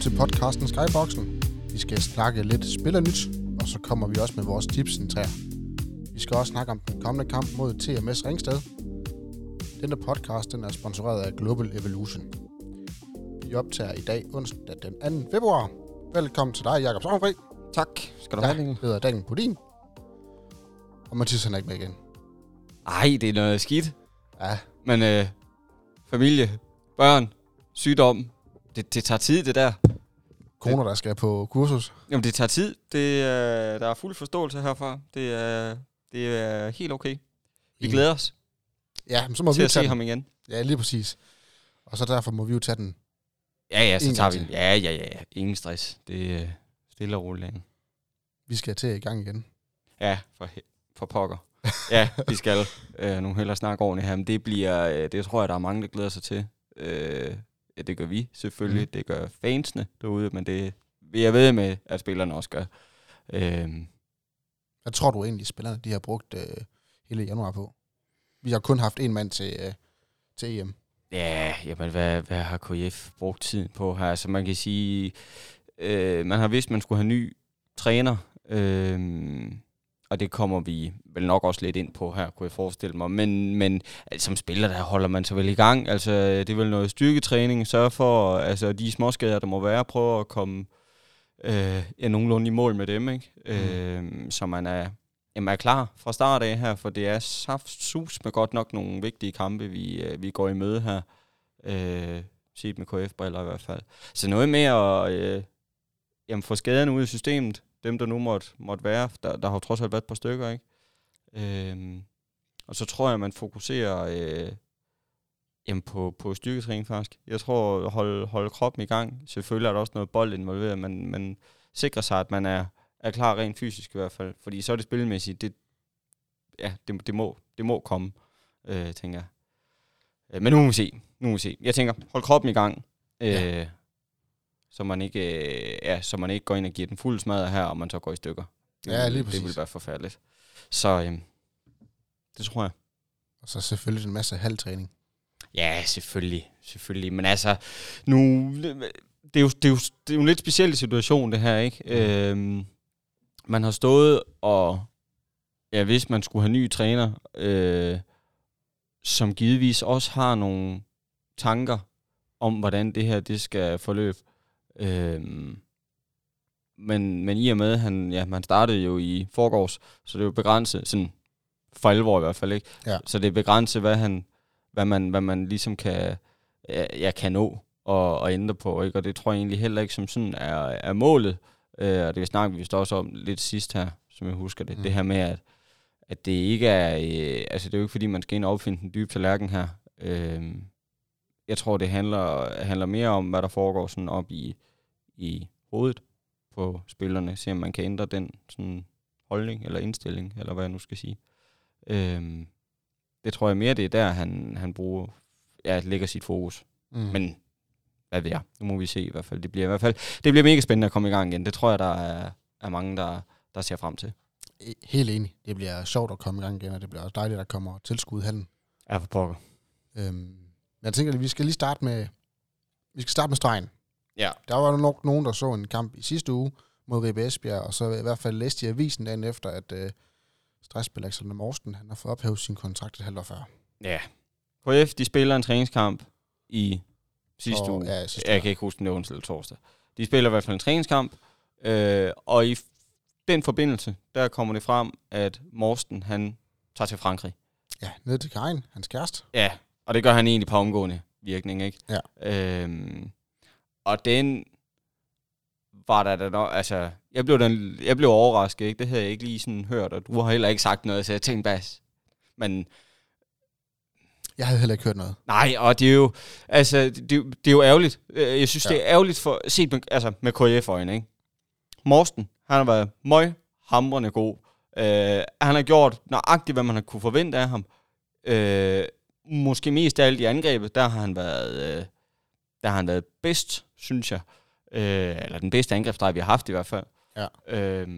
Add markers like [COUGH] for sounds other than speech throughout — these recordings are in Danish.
til podcasten Skyboxen. Vi skal snakke lidt spillernyt, og så kommer vi også med vores tipsentræer. Vi skal også snakke om den kommende kamp mod TMS Ringsted. Denne podcast den er sponsoreret af Global Evolution. Vi optager i dag onsdag den 2. februar. Velkommen til dig, Jakob Sommerfri. Tak. Skal du Jeg have det? hedder Daniel Budin. Og Mathias han er ikke med igen. Ej, det er noget skidt. Ja, Men øh, familie, børn, sygdom, det, det tager tid, det der. koner, der skal på kursus. Jamen, det tager tid. Det, øh, der er fuld forståelse herfra. Det er, det er helt okay. Vi Enig. glæder os Ja, men så må vi til jo at se den. ham igen. Ja, lige præcis. Og så derfor må vi jo tage den. Ja, ja, så tager vi til. Ja, ja, ja. Ingen stress. Det er øh, stille og roligt. Vi skal til i gang igen. Ja, for, for pokker. ja, vi skal øh, nu hellere snakke ordentligt her, men det bliver, øh, det tror jeg, der er mange, der glæder sig til. Øh, ja, det gør vi selvfølgelig, Mm. det gør fansene derude, men det vil jeg ved med, at spillerne også gør. Øh, Hvad tror du egentlig, spillerne de har brugt øh, hele januar på? Vi har kun haft en mand til, øh, til EM. ja, jamen, hvad, hvad har KF brugt tiden på her? Altså, man kan sige, øh, man har vidst, man skulle have ny træner, øh, og det kommer vi vel nok også lidt ind på her, kunne jeg forestille mig. Men, men altså, som spiller, der holder man sig vel i gang. Altså, det er vel noget styrketræning. Sørge for, altså, de småskader, der må være, prøve at komme øh, ja, nogenlunde i mål med dem, ikke? Mm. Øh, så man er, jamen, er klar fra start af her, for det er saft sus med godt nok nogle vigtige kampe, vi, øh, vi går i møde her. Øh, set med KF-briller i hvert fald. Så noget med at øh, jamen, få skaderne ud af systemet, dem der nu måtte, måtte være, der, der har jo trods alt været et par stykker, ikke? Øhm, og så tror jeg, at man fokuserer øh, jamen på, på styrketræning faktisk. Jeg tror, at holde, holde kroppen i gang. Selvfølgelig er der også noget bold involveret, men, men sikre sig, at man er, er klar rent fysisk i hvert fald. Fordi så er det spilmæssigt, det, ja, det, det, må, det må komme, øh, tænker jeg. Øh, men nu må vi se. Nu må vi se. Jeg tænker, hold kroppen i gang. Øh, Ja så man ikke øh, ja, så man ikke går ind og giver den fuld smadret her, og man så går i stykker. Det Ja, lige Det vil præcis. være forfærdeligt. Så øhm, det tror jeg. Og så selvfølgelig en masse halvtræning. Ja, selvfølgelig. Selvfølgelig. Men altså, nu... Det er jo, det er jo, det er jo en lidt speciel situation, det her, ikke? Mm. Øhm, man har stået og... Ja, hvis man skulle have ny træner, øh, som givetvis også har nogle tanker om, hvordan det her det skal forløbe. Øhm, men, men i og med, han, ja, man startede jo i forgårs, så det er jo begrænset, sådan for alvor i hvert fald, ikke? Ja. Så det er begrænset, hvad, han, hvad, man, hvad man ligesom kan, ja, kan nå og, og ændre på, ikke? Og det tror jeg egentlig heller ikke som sådan er, er målet. Øh, og det snakker vi vist også om lidt sidst her, som jeg husker det. Mm. Det her med, at, at det ikke er, øh, altså det er jo ikke fordi, man skal ind og opfinde den dybe tallerken her. Øh, jeg tror, det handler, handler mere om, hvad der foregår sådan op i, i hovedet på spillerne. Se om man kan ændre den sådan holdning eller indstilling, eller hvad jeg nu skal sige. Øh, det tror jeg mere, det er der, han, han bruger, ja, lægger sit fokus. Mm. Men hvad ved jeg? Nu må vi se i hvert fald. Det bliver i hvert fald det bliver mega spændende at komme i gang igen. Det tror jeg, der er, er mange, der, der ser frem til. Helt enig. Det bliver sjovt at komme i gang igen, og det bliver også dejligt, at der kommer tilskud i hallen. Ja, for pokker. Øhm, men jeg tænker, at vi skal lige starte med, vi skal starte med stregen. Ja. Der var nok nogen, der så en kamp i sidste uge mod VB Esbjerg, og så i hvert fald læste i avisen dagen efter, at øh, stresspiller Alexander Morsten, han har fået ophævet sin kontrakt et halvt år før. Ja. KF, de spiller en træningskamp i sidste Og- uge. ja, sidste jeg kan ikke huske, var onsdag eller torsdag. De spiller i hvert fald en træningskamp, øh, og i den forbindelse, der kommer det frem, at Morsten, han tager til Frankrig. Ja, ned til Karin, hans kæreste. Ja, og det gør han egentlig på omgående virkning, ikke? Ja. Øhm, og den var der da nok, altså, jeg blev, den, jeg blev overrasket, ikke? Det havde jeg ikke lige sådan hørt, og du har heller ikke sagt noget, så jeg tænkte bare, men Jeg havde heller ikke hørt noget. nej, og det er jo, altså, det, det er jo ærgerligt. Øh, Jeg synes, Ja. det er ærgerligt for, set med, altså, med KF-øjne, ikke? Morsten, han har været møg, hamrende god. Øh, han har gjort nøjagtigt, hvad man har kunne forvente af ham. Øh, måske mest af alt i angrebet, der har han været, øh, der har han været bedst, synes jeg. Øh, eller den bedste angrebsdrej, vi har haft i hvert fald. Ja. Øh,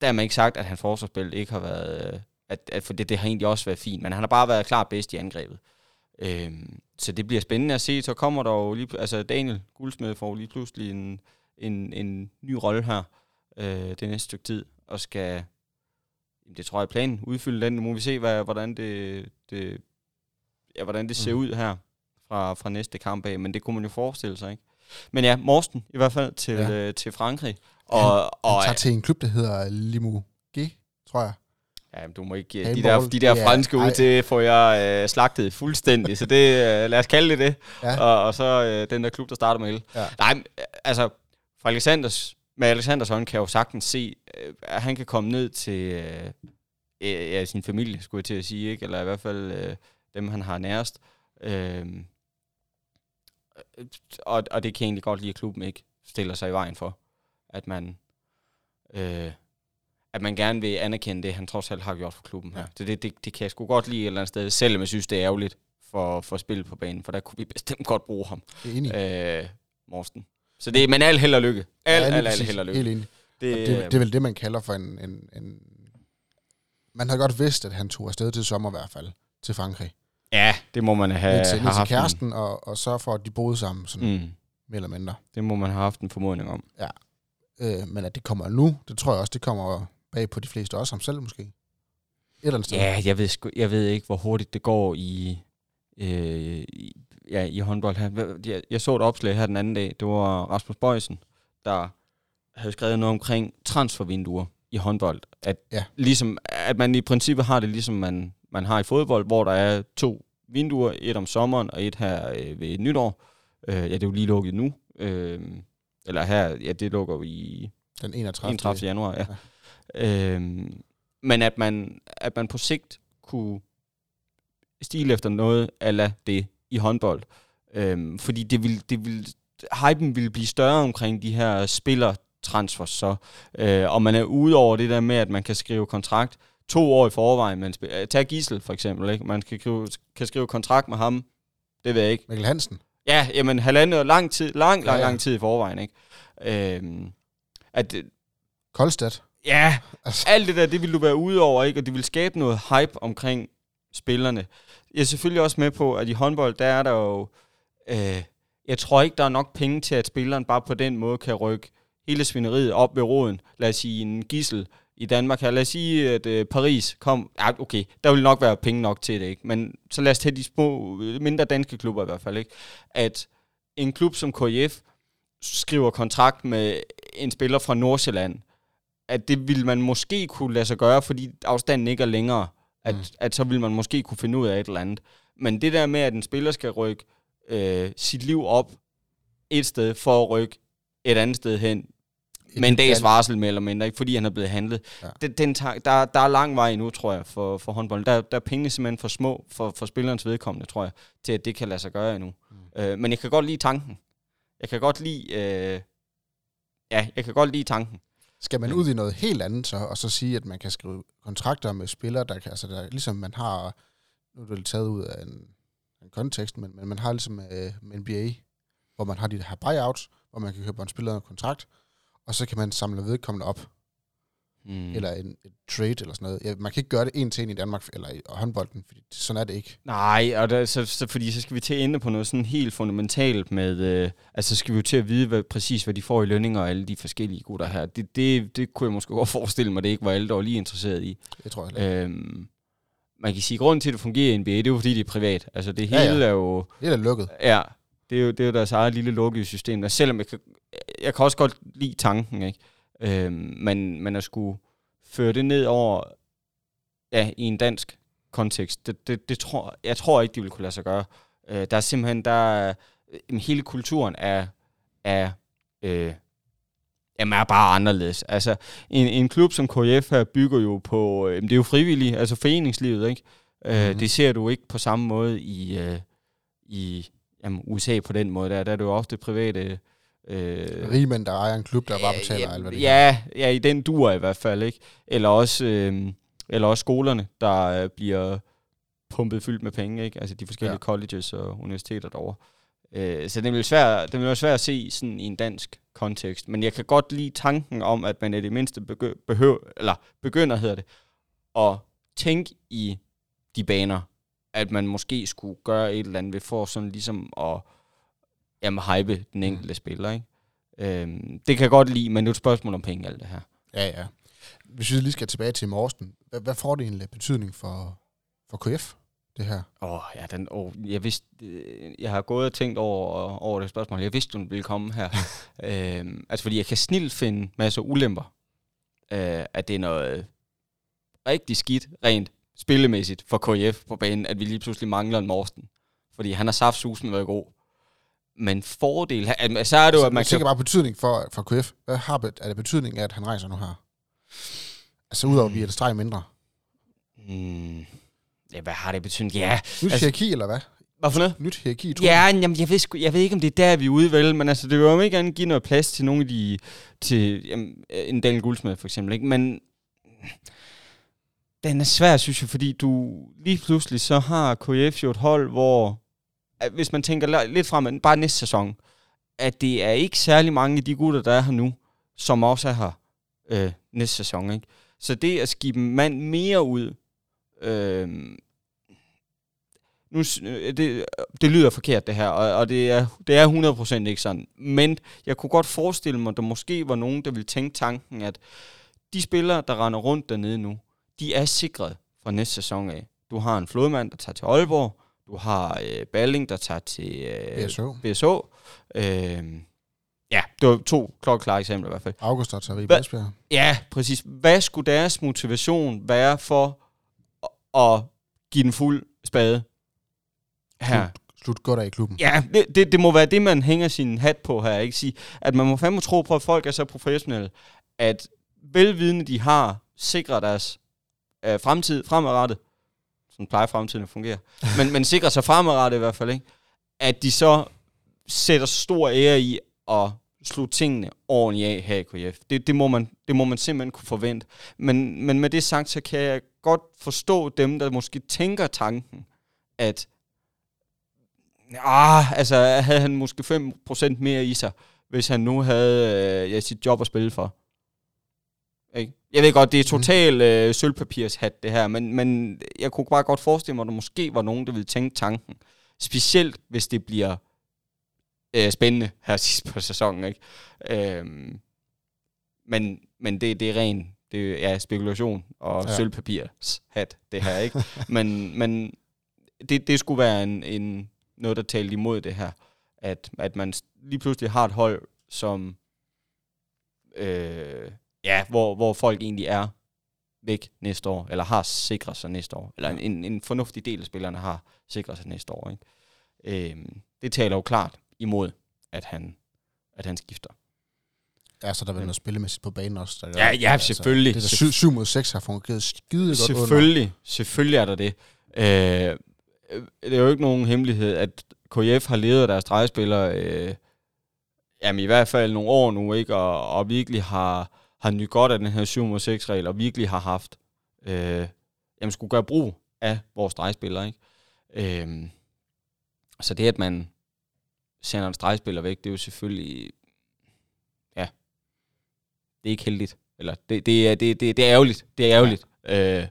der har man ikke sagt, at han forsvarsspil ikke har været... Øh, at, at for det, det har egentlig også været fint, men han har bare været klar bedst i angrebet. Øhm, så det bliver spændende at se. Så kommer der jo lige, altså Daniel Guldsmed får lige pludselig en, en, en ny rolle her øh, det næste stykke tid, og skal, det tror jeg er planen, udfylde den. Nu må vi se, hvad, hvordan det, det, ja, hvordan det ser mm. ud her fra, fra næste kamp af, men det kunne man jo forestille sig, ikke? Men ja, Morsten i hvert fald til, ja. øh, til Frankrig. Og, han, og, han tager til en klub, der hedder Limo G, tror jeg. Ja, du må ikke... Hey, de der, de der franske ud til får jeg øh, slagtet fuldstændig, så det, øh, lad os kalde det det. Ja. Og, og så øh, den der klub, der starter med L. Ja. Nej, altså, for Alexanders, med Alexanders hånd kan jeg jo sagtens se, øh, at han kan komme ned til øh, ja, sin familie, skulle jeg til at sige, ikke? eller i hvert fald øh, dem, han har nærest. Øh, og, og det kan jeg egentlig godt lide, at klubben ikke stiller sig i vejen for, at man... Øh, at man gerne vil anerkende det, han trods alt har gjort for klubben her. Ja. Så det, det, det kan jeg sgu godt lide et eller andet sted, selvom jeg synes, det er ærgerligt for, for spillet på banen, for der kunne vi bestemt godt bruge ham. Enig. Øh, Morsten. Så det, men al held og lykke. Al, ja, al, al held og lykke. Helt enig. Det, det, det er vel det, man kalder for en, en, en... Man havde godt vidst, at han tog afsted til sommer i hvert fald, til Frankrig. Ja, det må man have, til, have haft. til kæresten, og, og så for, at de boede sammen, sådan mm. mere eller mindre. Det må man have haft en formodning om. Ja. Øh, men at det kommer nu, det tror jeg også, det kommer bag på de fleste, også ham selv måske. Et eller andet sted. Ja, jeg ved, sgu, jeg ved ikke, hvor hurtigt det går i, øh, i, ja, i håndbold her. Jeg, jeg så et opslag her den anden dag, det var Rasmus Bøjsen, der havde skrevet noget omkring transfervinduer i håndbold. At, ja. ligesom, at man i princippet har det, ligesom man, man har i fodbold, hvor der er to vinduer, et om sommeren og et her øh, ved nytår. Øh, ja, det er jo lige lukket nu. Øh, eller her, ja, det lukker jo i den 31. 31. januar, ja. ja. Øhm, men at man, at man på sigt kunne stile efter noget ala det i håndbold. Øhm, fordi det vil, det vil, hypen vil blive større omkring de her spillertransfers. Så, øh, og man er ude over det der med, at man kan skrive kontrakt to år i forvejen. Man spiller, tag Gissel for eksempel. Ikke? Man kan skrive, kan skrive kontrakt med ham. Det ved jeg ikke. Mikkel Hansen. Ja, jamen halvandet lang tid, lang, lang, ja, ja. lang tid i forvejen. Ikke? Øhm, at, Koldstedt. Ja, altså. alt det der, det vil du være ude over, ikke? og det vil skabe noget hype omkring spillerne. Jeg er selvfølgelig også med på, at i håndbold, der er der jo... Øh, jeg tror ikke, der er nok penge til, at spilleren bare på den måde kan rykke hele svineriet op ved roden. Lad os sige en gissel i Danmark her. Lad os sige, at øh, Paris kom... Ja, okay, der vil nok være penge nok til det, ikke? Men så lad os tage de små, mindre danske klubber i hvert fald, ikke? At en klub som KF skriver kontrakt med en spiller fra Nordsjælland, at det ville man måske kunne lade sig gøre, fordi afstanden ikke er længere. At, mm. at så vil man måske kunne finde ud af et eller andet. Men det der med, at en spiller skal rykke øh, sit liv op et sted for at rykke et andet sted hen, med en dags varsel mere eller mindre, ikke? fordi han er blevet handlet. Ja. Den, den tager, der, der er lang vej nu, tror jeg, for, for håndbolden. Der, der er pengene simpelthen for små for, for spillerens vedkommende, tror jeg, til at det kan lade sig gøre endnu. Mm. Øh, men jeg kan godt lide tanken. Jeg kan godt lide... Øh, ja, jeg kan godt lide tanken. Skal man ud i noget helt andet så, og så sige, at man kan skrive kontrakter med spillere, der kan, altså der, ligesom man har, nu er det taget ud af en, en kontekst, men, men man har ligesom øh, NBA, hvor man har de her buyouts, hvor man kan købe en spiller en kontrakt, og så kan man samle vedkommende op mm. eller en, en trade eller sådan noget. Ja, man kan ikke gøre det en til en i Danmark eller i håndbolden, fordi sådan er det ikke. Nej, og der, så, så, fordi så skal vi til at ende på noget sådan helt fundamentalt med, øh, altså skal vi jo til at vide hvad, præcis, hvad de får i lønninger og alle de forskellige gutter her. Det, det, det kunne jeg måske godt forestille mig, det ikke var alle, der var lige interesseret i. Det tror jeg øhm, man kan sige, at grunden til, at det fungerer i NBA, det er jo fordi, det er privat. Altså det hele ja, ja. er jo... Det er lukket. Ja, det er jo, det er jo deres eget lille lukkede system. Og selvom jeg kan, jeg kan også godt lide tanken, ikke? Øhm, men, men at skulle føre det ned over ja, i en dansk kontekst, det, det, det tror, jeg tror ikke, de vil kunne lade sig gøre. Øh, der er simpelthen, der er, hele kulturen er, er, øh, jamen er bare anderledes. Altså, en, en klub som KF her bygger jo på, øh, det er jo frivilligt, altså foreningslivet, ikke? Mm-hmm. Øh, mhm. det ser du ikke på samme måde i, øh, i jamen, USA på den måde. Der, der er det jo ofte private Øh, Rigmænd, der ejer en klub, der bare betaler ja, alt, hvad det ja, ja, i den dur i hvert fald, ikke? Eller også, øh, eller også skolerne, der øh, bliver pumpet fyldt med penge, ikke? Altså de forskellige ja. colleges og universiteter derovre. Øh, så det vil, svært, det vil være svært at se sådan i en dansk kontekst. Men jeg kan godt lide tanken om, at man i det mindste begø- behøver, eller begynder, hedder det, at tænke i de baner. at man måske skulle gøre et eller andet ved for sådan ligesom at jamen, hype den enkelte mm. spiller. Ikke? Øhm, det kan jeg godt lide, men det er et spørgsmål om penge, alt det her. Ja, ja. Hvis vi lige skal tilbage til Morsten, hvad, hvad får det egentlig betydning for, for KF, det her? Åh, oh, ja, den, oh, jeg vidste, øh, jeg har gået og tænkt over, over det spørgsmål. Jeg vidste, du ville komme her. [LAUGHS] øhm, altså, fordi jeg kan snilt finde masser af ulemper. Øh, at det er noget rigtig skidt, rent spillemæssigt for KF på banen, at vi lige pludselig mangler en Morsten. Fordi han har saftsusen været god. Men fordel, så er det jo, altså, at man kan... Det bare betydning for, for KF. Hvad har er det betydning at han rejser nu her? Altså udover, at vi er et streg mindre. Hmm. Ja, hvad har det betydning? Ja. Nyt altså, hierarki, eller hvad? Hvad for noget? Nyt hierarki, tror Ja, jamen, jeg, ved, sgu, jeg ved ikke, om det er der, vi er ude, vel? Men altså, det vil jo ikke gerne give noget plads til nogle af de... Til jamen, en Daniel Guldsmed, for eksempel, ikke? Men den er svær, synes jeg, fordi du lige pludselig så har KF jo et hold, hvor hvis man tænker lidt frem, bare næste sæson, at det er ikke særlig mange af de gutter, der er her nu, som også er her øh, næste sæson. Ikke? Så det at skibe mand mere ud, øhm, øh, nu, det, det lyder forkert det her, og, og det, er, det er 100% ikke sådan. Men jeg kunne godt forestille mig, at der måske var nogen, der ville tænke tanken, at de spillere, der render rundt dernede nu, de er sikret fra næste sæson af. Du har en flodmand, der tager til Aalborg. Du har øh, Balling, der tager til øh, BSO. BSO. Øh, ja, det var to klokkeklare eksempler i hvert fald. August, tager i Ja, præcis. Hvad skulle deres motivation være for at, give den fuld spade her? Slut, slut godt af i klubben. Ja, det, det, det må være det, man hænger sin hat på her. Ikke? Sige, at man må fandme tro på, at folk er så professionelle, at velvidende de har sikret deres øh, fremtid fremadrettet, sådan plejer fremtiden at fungere, men, men sikrer sig fremadrettet i hvert fald, ikke? at de så sætter stor ære i at slå tingene ordentligt af her i KF. Det, det, må man, det må man simpelthen kunne forvente. Men, men med det sagt, så kan jeg godt forstå dem, der måske tænker tanken, at ah, altså, havde han måske 5% mere i sig, hvis han nu havde øh, ja, sit job at spille for. Ikke? Jeg ved godt, det er total mm. øh, sølvpapirshat, det her, men, men jeg kunne bare godt forestille mig, at der måske var nogen, der ville tænke tanken. Specielt, hvis det bliver øh, spændende her [LAUGHS] sidst på sæsonen. Ikke? Øhm, men men det, det er ren det er spekulation og ja. sølvpapirshat, det her. ikke. [LAUGHS] men men det, det skulle være en, en, noget, der talte imod det her. At, at man lige pludselig har et hold, som... Øh, ja, hvor, hvor folk egentlig er væk næste år, eller har sikret sig næste år, eller en, en fornuftig del af spillerne har sikret sig næste år. Ikke? Øhm, det taler jo klart imod, at han, at han skifter. Ja, så der vil noget spillemæssigt på banen også. Der ja, ja, altså, selvfølgelig. Det der 7 mod 6 har fungeret skide godt Selvfølgelig, under. selvfølgelig er der det. Øh, det er jo ikke nogen hemmelighed, at KF har ledet deres drejespillere øh, jamen i hvert fald nogle år nu, ikke? Og, og virkelig har, har nyt godt af den her 7 mod 6 regel, og virkelig har haft, øh, jamen skulle gøre brug af vores drejespillere, ikke? Øh, så det, at man sender en stregspiller væk, det er jo selvfølgelig, ja, det er ikke heldigt. Eller det, det, er, det, det, det er ærgerligt. Det er ærgerligt. Ja. Øh,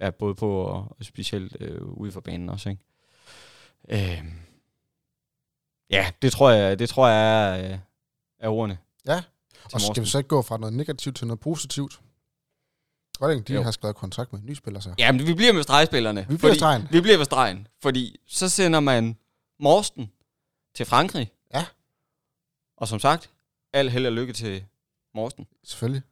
ja, både på og specielt øh, ude for banen også, ikke? Øh, ja, det tror jeg, det tror jeg er, øh, er ordene. Ja, og skal vi så ikke gå fra noget negativt til noget positivt? Godt, de jo. har skrevet kontrakt med en ny spiller så. Ja, men vi bliver med stregspillerne. Vi bliver stregen. Vi bliver med stregen, fordi så sender man Morsten til Frankrig. Ja. Og som sagt, al held og lykke til Morsten. Selvfølgelig.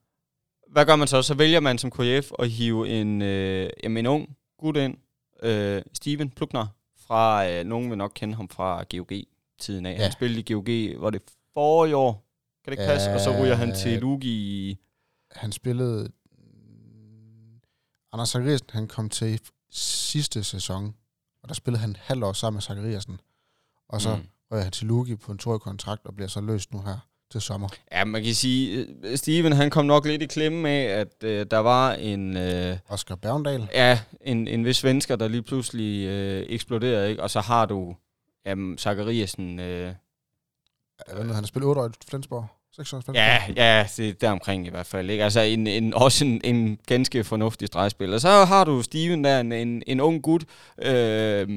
Hvad gør man så? Så vælger man som KF at hive en, øh, en ung gut ind, øh, Steven Plukner, fra, øh, nogen vil nok kende ham fra GOG-tiden af. Ja. Han spillede i GOG, var det forrige år, kan det ikke passe? Og så ryger han til Lugi i... Han spillede... Anders Zachariasen, han kom til sidste sæson, og der spillede han halvt år sammen med Zachariasen. Og så mm. rører han til Lugi på en toårig kontrakt, og bliver så løst nu her til sommer. Ja, man kan sige, øh, Steven han kom nok lidt i klemme med, at øh, der var en... Øh, Oscar Bergendal. Ja, en, en vis svensker, der lige pludselig øh, eksploderede, ikke? Og så har du jamen, Zachariasen... Øh, Ja, han har spillet 8 år i Flensborg. 96? Ja, ja, det er deromkring i hvert fald. Ikke? Altså en, en, også en, en ganske fornuftig stregspiller. Så har du Steven der, en, en, en ung gut. Øh,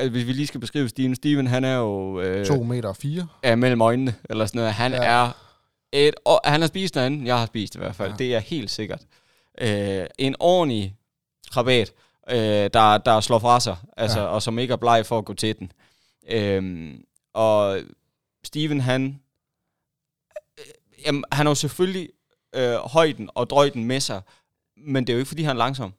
øh, hvis vi lige skal beskrive Steven. Steven, han er jo... Øh, 2 meter og 4. er mellem øjnene, eller sådan noget. Han Ja. ja. er et... Og han har spist noget andet, jeg har spist i hvert fald. Ja. Ja. Det er helt sikkert. Øh, en ordentlig krabat, øh, der, der slår fra sig, altså, Ja. ja. og som ikke er bleg for at gå til den. Øh, og Steven, han... Øh, jamen, han har jo selvfølgelig øh, højden og drøjden med sig, men det er jo ikke, fordi han er langsom.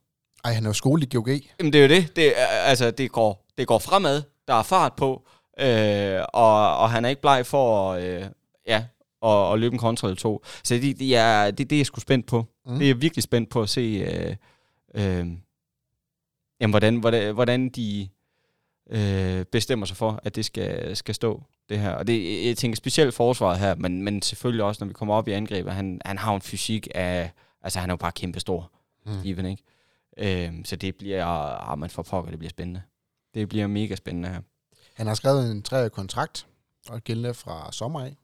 Ej, han er jo skole i GOG. Jamen, det er jo det. det er, altså, det går, det går fremad. Der er fart på. Øh, og, og han er ikke bleg for at, øh, ja, at, at løbe en kontra eller to. Så det, det, er, det, det er jeg sgu spændt på. Mm. Det er jeg virkelig spændt på at se, øh, øh, jamen, hvordan, hvordan, hvordan de øh, bestemmer sig for, at det skal, skal stå, det her. Og det, jeg tænker specielt forsvaret her, men, men selvfølgelig også, når vi kommer op i angrebet. Han, han har en fysik af... Altså, han er jo bare kæmpe stor, Mm. Steven, ikke? Øhm, så det bliver... Ah, man får pokker, det bliver spændende. Det bliver mega spændende her. Han har skrevet en treårig kontrakt, og gældende fra sommer af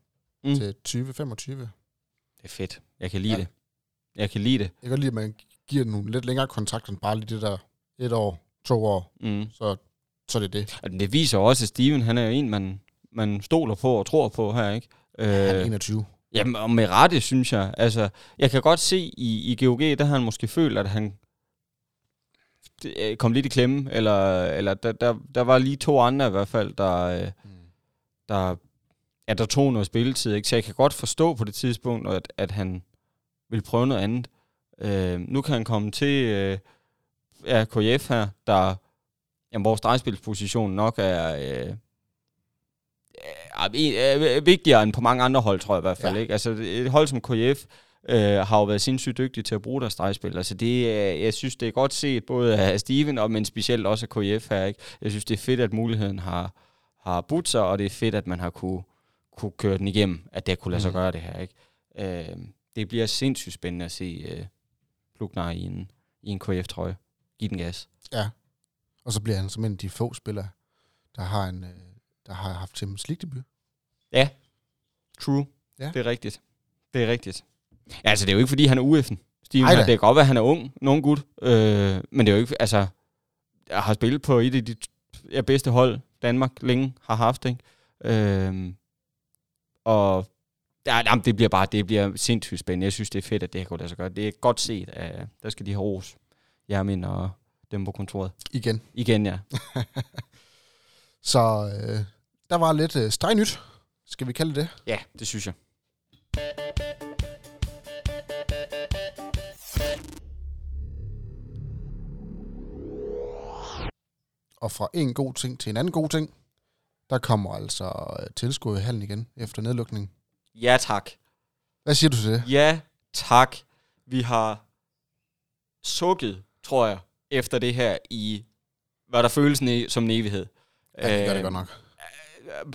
Mm. til 2025. Det er fedt. Jeg kan lide Ja. det. Jeg kan lide det. Jeg kan lide, at man giver den nogle lidt længere kontrakter end bare lige det der et år, to år, Mm. så, så er det det. Det viser også, at Steven, han er jo en, man, man stoler på og tror på her, ikke? Han er Øh, 21. Jamen, og med rette, synes jeg. Altså, jeg kan godt se i, i GOG, der har han måske følt, at han øh, kom lidt i klemme, eller, eller der, der, der var lige to andre i hvert fald, der, øh, Mm. der, ja, der tog noget spilletid. Ikke? Så jeg kan godt forstå på det tidspunkt, at, at han vil prøve noget andet. Øh, nu kan han komme til øh, ja, KF her, der jamen, vores drejespilsposition nok er... Øh, er, er vigtigere end på mange andre hold, tror jeg i hvert fald. Ja. Ja. Ikke? Altså, et hold som KF øh, har jo været sindssygt dygtige til at bruge deres stregspil. Altså, det, jeg synes, det er godt set, både af Steven, og, men specielt også af KF her. Ikke? Jeg synes, det er fedt, at muligheden har, har budt sig, og det er fedt, at man har kunne, kunne køre den igennem, at det kunne lade sig Mhm. gøre det her. Ikke? Øh, det bliver sindssygt spændende at se øh, Plugnar i en, i en KF-trøje. Giv den gas. Og så bliver han som en af de få spillere, der har, en, øh, der har haft Champions League-debut. True. Ja. Det er rigtigt. Det er rigtigt. Ja, altså, det er jo ikke, fordi han er UF'en. Steven, Ej det kan godt være, at han er ung, nogen gut. Øh, men det er jo ikke, altså, jeg har spillet på et af de ja, bedste hold, Danmark længe har haft, ikke? Øh, og ja, jamen, det bliver bare, det bliver sindssygt spændende. Jeg synes, det er fedt, at det her kunne lade sig gøre. Det er godt set. Af, der skal de have ros. Jermin og dem på kontoret. Igen. Igen, ja. [LAUGHS] Så øh, der var lidt øh, stregnyt, skal vi kalde det. Ja, det synes jeg. Og fra en god ting til en anden god ting, der kommer altså øh, tilskud i hallen igen efter nedlukning. Ja, tak. Hvad siger du til det? Ja, tak. Vi har sukket, tror jeg, efter det her i, hvad der føles ne- som en evighed. Ja, det gør det Øh, godt nok.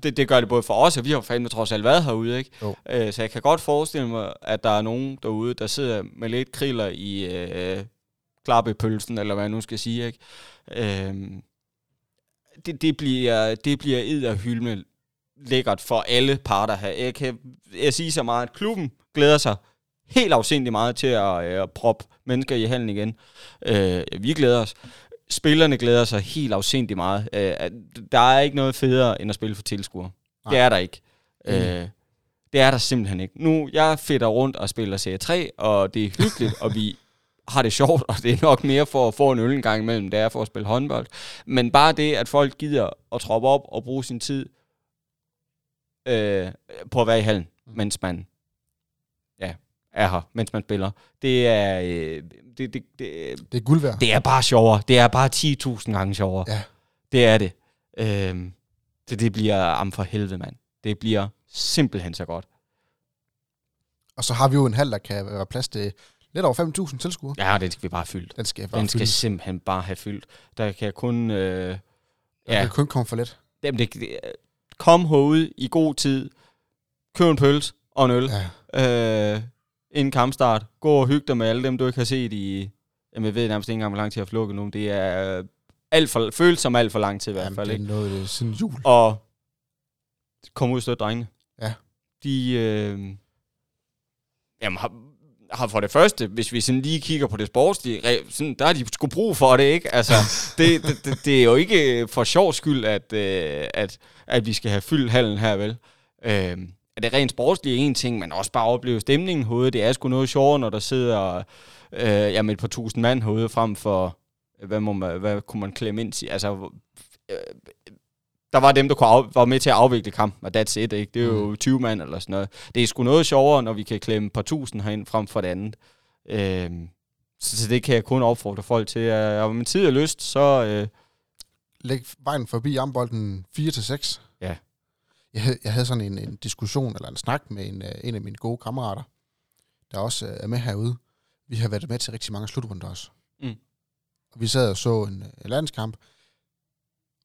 det, det gør det både for os, og vi har fandme trods alt været herude, ikke? Jo. Øh, så jeg kan godt forestille mig, at der er nogen derude, der sidder med lidt kriller i øh, klappepølsen, eller hvad jeg nu skal sige, ikke? Øh, det, det bliver, det bliver edderhyldende lækkert for alle parter her. Jeg kan jeg sige så meget, at klubben glæder sig helt afsindig meget til at øh, proppe mennesker i hallen igen. Øh, vi glæder os. Spillerne glæder sig helt afsindig meget. Øh, der er ikke noget federe, end at spille for tilskuere. Det er der ikke. Enig. Øh, det er der simpelthen ikke. Nu, jeg fedter rundt og spiller Serie 3, og det er hyggeligt, [LAUGHS] og vi har det sjovt, og det er nok mere for at få en øl en gang imellem, det er for at spille håndbold. Men bare det, at folk gider at troppe op og bruge sin tid øh, på at være i hallen, Mm. mens man er her, mens man spiller. Det er, øh, det, det, det, Det er guld værd. det er bare sjovere. Det er bare 10.000 gange sjovere. Ja. Det er det. Øhm, det, det bliver am for helvede, mand. Det bliver simpelthen så godt. Og så har vi jo en hal, der kan være plads til lidt over 5.000 tilskuere. Ja, den skal vi bare fylde. Den skal bare Den skal fyldes. simpelthen bare have fyldt. Der kan kun... Øh, Der ja, kan kun komme for lidt. dem, det, det, kom herude i god tid. Køb en pølse og en øl. Ja. Øh, inden kampstart. Gå og hygge dig med alle dem, du ikke har set i... Jamen, jeg ved nærmest ikke engang, hvor lang tid jeg har flukket nu. Det er øh, alt for, føles som alt for lang tid i hvert Jamen, fald. det Ikke? er noget øh, siden jul. Og kom ud og støtte drengene. Ja. de... Øh, jamen, har, har for det første, hvis vi sådan lige kigger på det sportslige, sådan, der har de sgu brug for det, ikke? Altså, [LAUGHS] det, det, det, det er jo ikke for sjov skyld, at, øh, at, at vi skal have fyldt hallen her, vel? Øh, er det rent sportslige en ting, men også bare opleve stemningen herude. Det er sgu noget sjovere, når der sidder øh, jamen et par tusind mand herude frem for, hvad, må man, hvad kunne man klemme ind til? Altså, øh, der var dem, der kunne af, var med til at afvikle kampen, og that's it, ikke? Det er jo mm. 20 mand eller sådan noget. Det er sgu noget sjovere, når vi kan klemme et par tusind herind frem for det andet. Øh, så, så det kan jeg kun opfordre folk til. Og med tid og lyst, så... Øh, Læg vejen forbi armbolden 4-6. Ja. Jeg havde, jeg havde sådan en, en diskussion, eller en snak med en, øh, en af mine gode kammerater, der også øh, er med herude. Vi har været med til rigtig mange slutrunder også. Mm. Og vi sad og så en, en landskamp,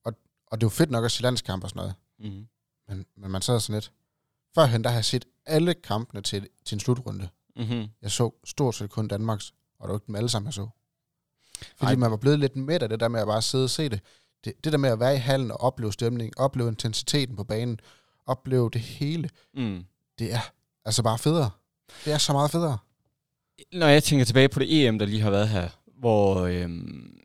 og, og det var fedt nok at se landskamp og sådan noget. mm. Men, men man sad sådan lidt. Førhen, der har jeg set alle kampene til, til en slutrunde. Mm-hmm. Jeg så stort set kun Danmarks, og det var ikke dem alle sammen, jeg så. Fordi Ej. man var blevet lidt midt af det der med at bare sidde og se det. det. Det der med at være i hallen og opleve stemning, opleve intensiteten på banen, opleve det hele, Mm. det er altså bare federe. Det er så meget federe. Når jeg tænker tilbage på det EM, der lige har været her, hvor, øhm,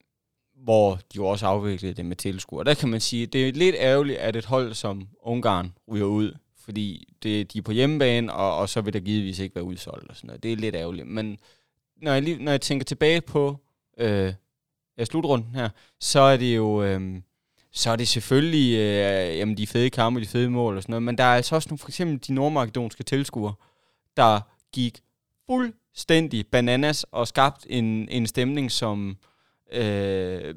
hvor de jo også afviklede det med tilskuere, der kan man sige, det er lidt ærgerligt, at et hold som Ungarn ryger ud, fordi det, de er på hjemmebane, og, og så vil der givetvis ikke være udsolgt og sådan noget. Det er lidt ærgerligt. Men når jeg, lige, når jeg tænker tilbage på øh, ja, slutrunden her, så er det jo... Øh, så er det selvfølgelig øh, jamen, de fede kampe, de fede mål og sådan noget, men der er altså også nogle, for eksempel de nordmakedonske tilskuere, der gik fuldstændig bananas og skabt en, en stemning, som, øh,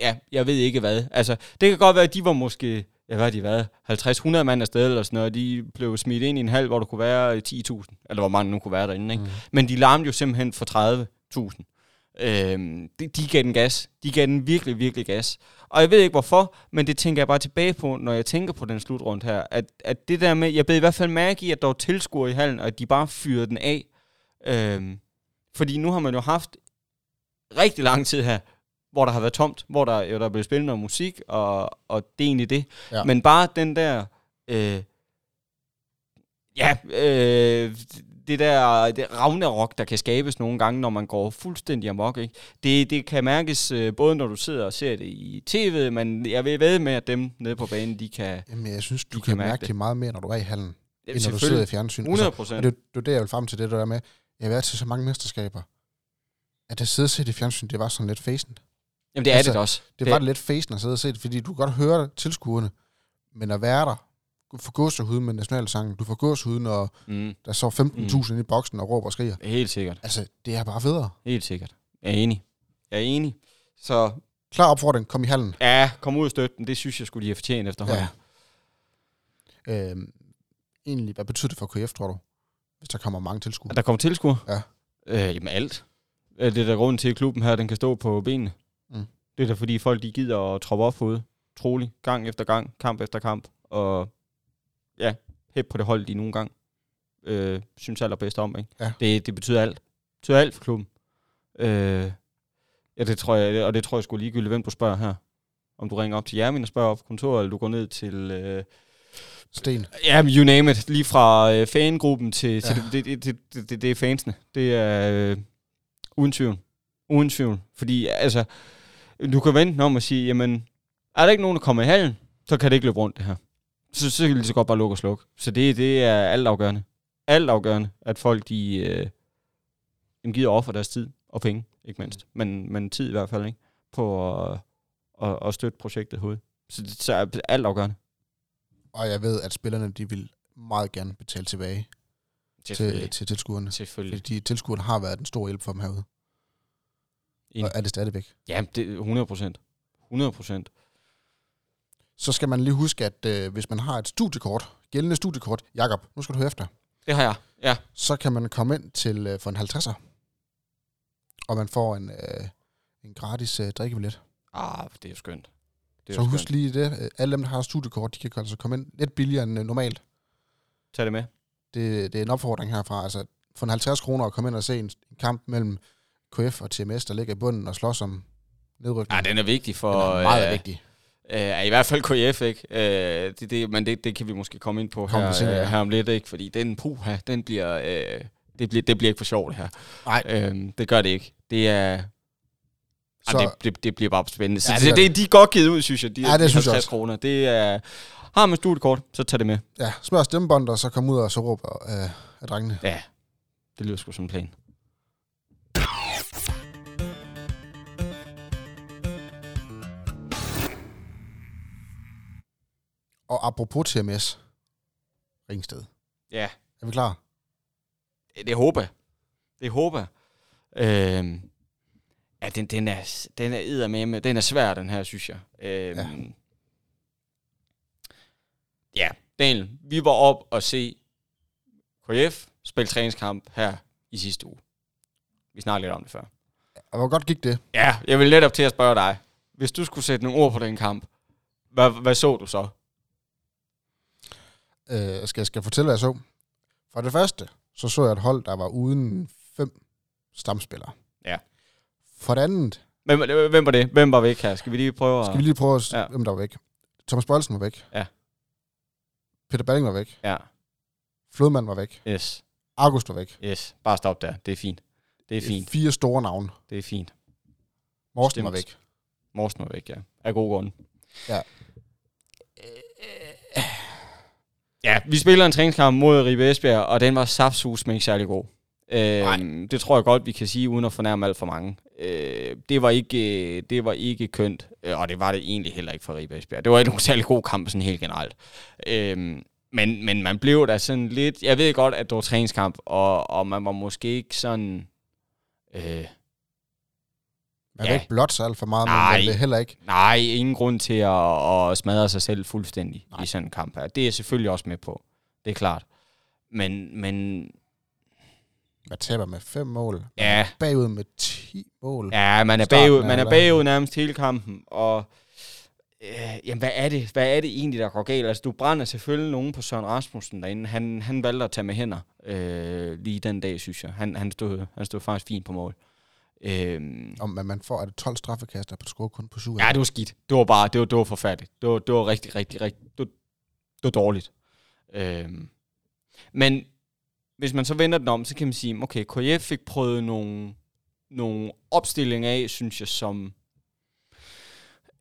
ja, jeg ved ikke hvad. Altså, det kan godt være, at de var måske, ja, hvad har de været, 50-100 mand afsted eller sådan noget, og de blev smidt ind i en halv, hvor der kunne være 10.000, eller hvor mange nu kunne være derinde, ikke? Mm. Men de larmede jo simpelthen for 30.000. Øhm, de, de gav den gas. De gav den virkelig, virkelig gas. Og jeg ved ikke hvorfor, men det tænker jeg bare tilbage på, når jeg tænker på den slutrunde her. At, at det der med, jeg blev i hvert fald mærke i, at der var tilskuere i hallen, og at de bare fyrede den af. Øhm, fordi nu har man jo haft rigtig lang tid her, hvor der har været tomt, hvor der jo der er blevet spillet noget musik, og, og det er egentlig det. Ja. Men bare den der... Øh, ja, øh, det der det Ragnarok, der kan skabes nogle gange, når man går fuldstændig amok. Ikke? Det, det kan mærkes øh, både, når du sidder og ser det i tv, men jeg vil ved med, at dem nede på banen, de kan... Jamen, jeg synes, du kan, kan mærke det. det. meget mere, når du er i hallen, Ja, end når du sidder i fjernsyn. 100 Altså, procent. og det, det er det, jeg vil frem til det der med, jeg har været til så mange mesterskaber, at det sidde og se det i fjernsyn, det var sådan lidt facen. Jamen, det er altså, det også. Det var det lidt facen at sidde og se det, fordi du kan godt høre tilskuerne, men at være der, får gåsehud med nationalsangen, du får gåsehud, når Mm, der så 15.000 mm. i boksen og råber og skriger. helt sikkert. Altså, det er bare federe. Helt sikkert. Jeg er enig. Jeg er enig. Så Klar opfordring, kom i hallen. ja, kom ud og støtte den. Det synes jeg skulle de have fortjent efterhånden. Ja. Øhm, egentlig, hvad betyder det for KF, tror du? Hvis der kommer mange tilskuere. Der kommer tilskuer? Ja. Øh, jamen alt. Øh, Det er der grunden til, at klubben her den kan stå på benene. Mm. Det er da fordi folk de gider at troppe op herude. Trolig. Gang efter gang. Kamp efter kamp. Og ja, hæb på det hold, de nogle gang øh, synes allerbedst om. Ikke? Ja. Det, det betyder alt. Det betyder alt for klubben. Øh, ja, det tror jeg, og det tror jeg skulle ligegyldigt, hvem du spørger her. Om du ringer op til Jermin og spørger op på kontoret, eller du går ned til... Øh, Sten. Ja, you name it. Lige fra øh, fangruppen til, ja. til det, det, det, det, det, det er fansene. Det er øh, uden tvivl. Uden tvivl. Fordi altså, du kan vente om at sige, jamen, er der ikke nogen, der kommer i hallen, så kan det ikke løbe rundt det her. Så, så kan lige så godt bare lukke og slukke. Så det, det er alt afgørende. Alt afgørende, at folk de, øh, de gider offer deres tid og penge, ikke mindst. Men, men tid i hvert fald, ikke? På at, at, at støtte projektet hoved. Så, det- så er alt afgørende. Og jeg ved, at spillerne, de vil meget gerne betale tilbage til, til tilskuerne. Selvfølgelig. Fordi tilskuerne har været en stor hjælp for dem herude. Enig. Og er det stadigvæk. Ja, det er 100 procent. 100 procent. Så skal man lige huske, at øh, hvis man har et studiekort, gældende studiekort, Jakob, nu skal du høre efter, Det har jeg. Ja. så kan man komme ind til øh, for en 50'er, og man får en, øh, en gratis øh, drikkebillet. Ah, det er jo skønt. Det er Så jo husk skønt. lige det. Alle dem, der har studiekort, de kan altså komme ind lidt billigere end øh, normalt. Tag det med. Det, det er en opfordring herfra. Altså, for en 50 kroner at komme ind og se en, en kamp mellem KF og TMS, der ligger i bunden og slås om nedrykning. Ja, den er vigtig for... den er meget øh, vigtig. Øh, i hvert fald KF, ikke? Øh, det, det, men det, det kan vi måske komme ind på Kom her, ja. øh, her om lidt, ikke? Fordi den puha, den bliver, øh, det, bliver, det bliver ikke for sjovt, det her. Nej. Øh, det gør det ikke. Det er... Så, Så- det, det, det bliver bare spændende. Så Ja, det det, det, de er godt givet ud, synes jeg. De, Ja, det de synes jeg 50 også. kroner. Det er... Har man studiekort, så tag det med. Ja, smør stemmebånd, og så kom ud og så råber øh, af drengene. Ja, det lyder sgu som en plan. Og apropos TMS, Ringsted. Ja, Er vi klar? det, det håber jeg. Det håber jeg. Øhm, ja, den, den er, den er med, den er svær, den her, synes jeg. Ja. ja. ja, Daniel, vi var op og se KF spille træningskamp her i sidste uge. Vi snakkede lidt om det før. Og hvor godt gik det? Ja, jeg vil netop til at spørge dig. Hvis du skulle sætte nogle ord på den kamp, hvad, hvad så du så? Øh, skal, skal jeg fortælle, hvad jeg så? For det første, så så jeg et hold, der var uden fem stamspillere. Ja. For det andet, Hvem, hvem var det? Hvem var væk her? Skal vi lige prøve at... skal vi lige prøve at Ja. hvem der var væk. Thomas Bolsen var væk. Ja. Peter Balling var væk. Ja, Flodmand var væk. yes, August var væk. yes. Bare stop der. Det er fint. Det er fint. Fire store navne. Det er fint. Morsten var Bestemt. væk. Morsen var væk, ja. Af gode grunde. Ja. Ja, vi spiller en træningskamp mod Ribe Esbjerg, og den var saftsus, men ikke særlig god. Øh, det tror jeg godt, vi kan sige, uden at fornærme alt for mange. Øh, det, var ikke, øh, det var ikke kønt, øh, og det var det egentlig heller ikke for Ribe Esbjerg. Det var ikke nogen særlig god kamp, sådan helt generelt. Øh, men, men man blev da sådan lidt... Jeg ved godt, at det var træningskamp, og, og man var måske ikke sådan... Øh, Man Ja. vil ikke blot sig alt for meget, Nej. men vil heller ikke. Nej, ingen grund til at, at smadre sig selv fuldstændig Nej. I sådan en kamp her. Det er jeg selvfølgelig også med på. Det er klart. Men, men Man taber med fem mål. Man Ja. er Bagud med 10 mål. ja, man er, bagud, man er bagud nærmest hele kampen. Og øh, jamen, hvad er, det? hvad er det egentlig, der går galt? Altså, du brænder selvfølgelig nogen på Søren Rasmussen derinde. Han, han valgte at tage med hænder øh, lige den dag, synes jeg. Han, han, stod, han stod faktisk fint på mål. Øhm, Om man får er det 12 straffekaster på score kun på 7. Ja, det var skidt. Det var bare, det var, det var forfærdeligt. Det var, det var rigtig, rigtig, rigtig, det var, det var dårligt. Øhm. Men hvis man så vender den om, så kan man sige, okay, KF fik prøvet nogle, nogle opstillinger af, synes jeg, som,